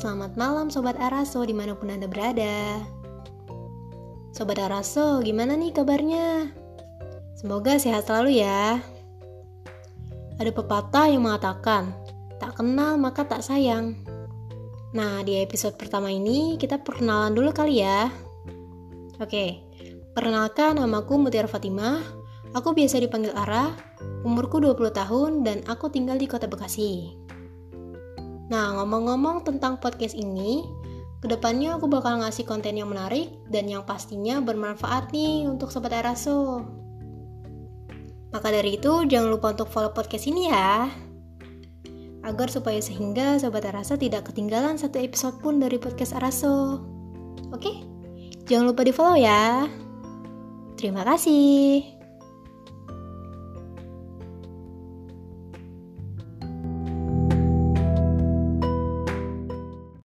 selamat malam Sobat Araso di mana pun Anda berada. Sobat Araso, gimana nih kabarnya? Semoga sehat selalu ya. Ada pepatah yang mengatakan, tak kenal maka tak sayang. Nah, di episode pertama ini kita perkenalan dulu kali ya. Oke, perkenalkan namaku Mutiara Fatimah. Aku biasa dipanggil Ara, umurku 20 tahun dan aku tinggal di kota Bekasi Nah, ngomong-ngomong tentang podcast ini, ke depannya aku bakal ngasih konten yang menarik dan yang pastinya bermanfaat nih untuk Sobat Araso. Maka dari itu, jangan lupa untuk follow podcast ini ya. Agar supaya sehingga Sobat Araso tidak ketinggalan satu episode pun dari podcast Araso. Oke? Jangan lupa di follow ya. Terima kasih.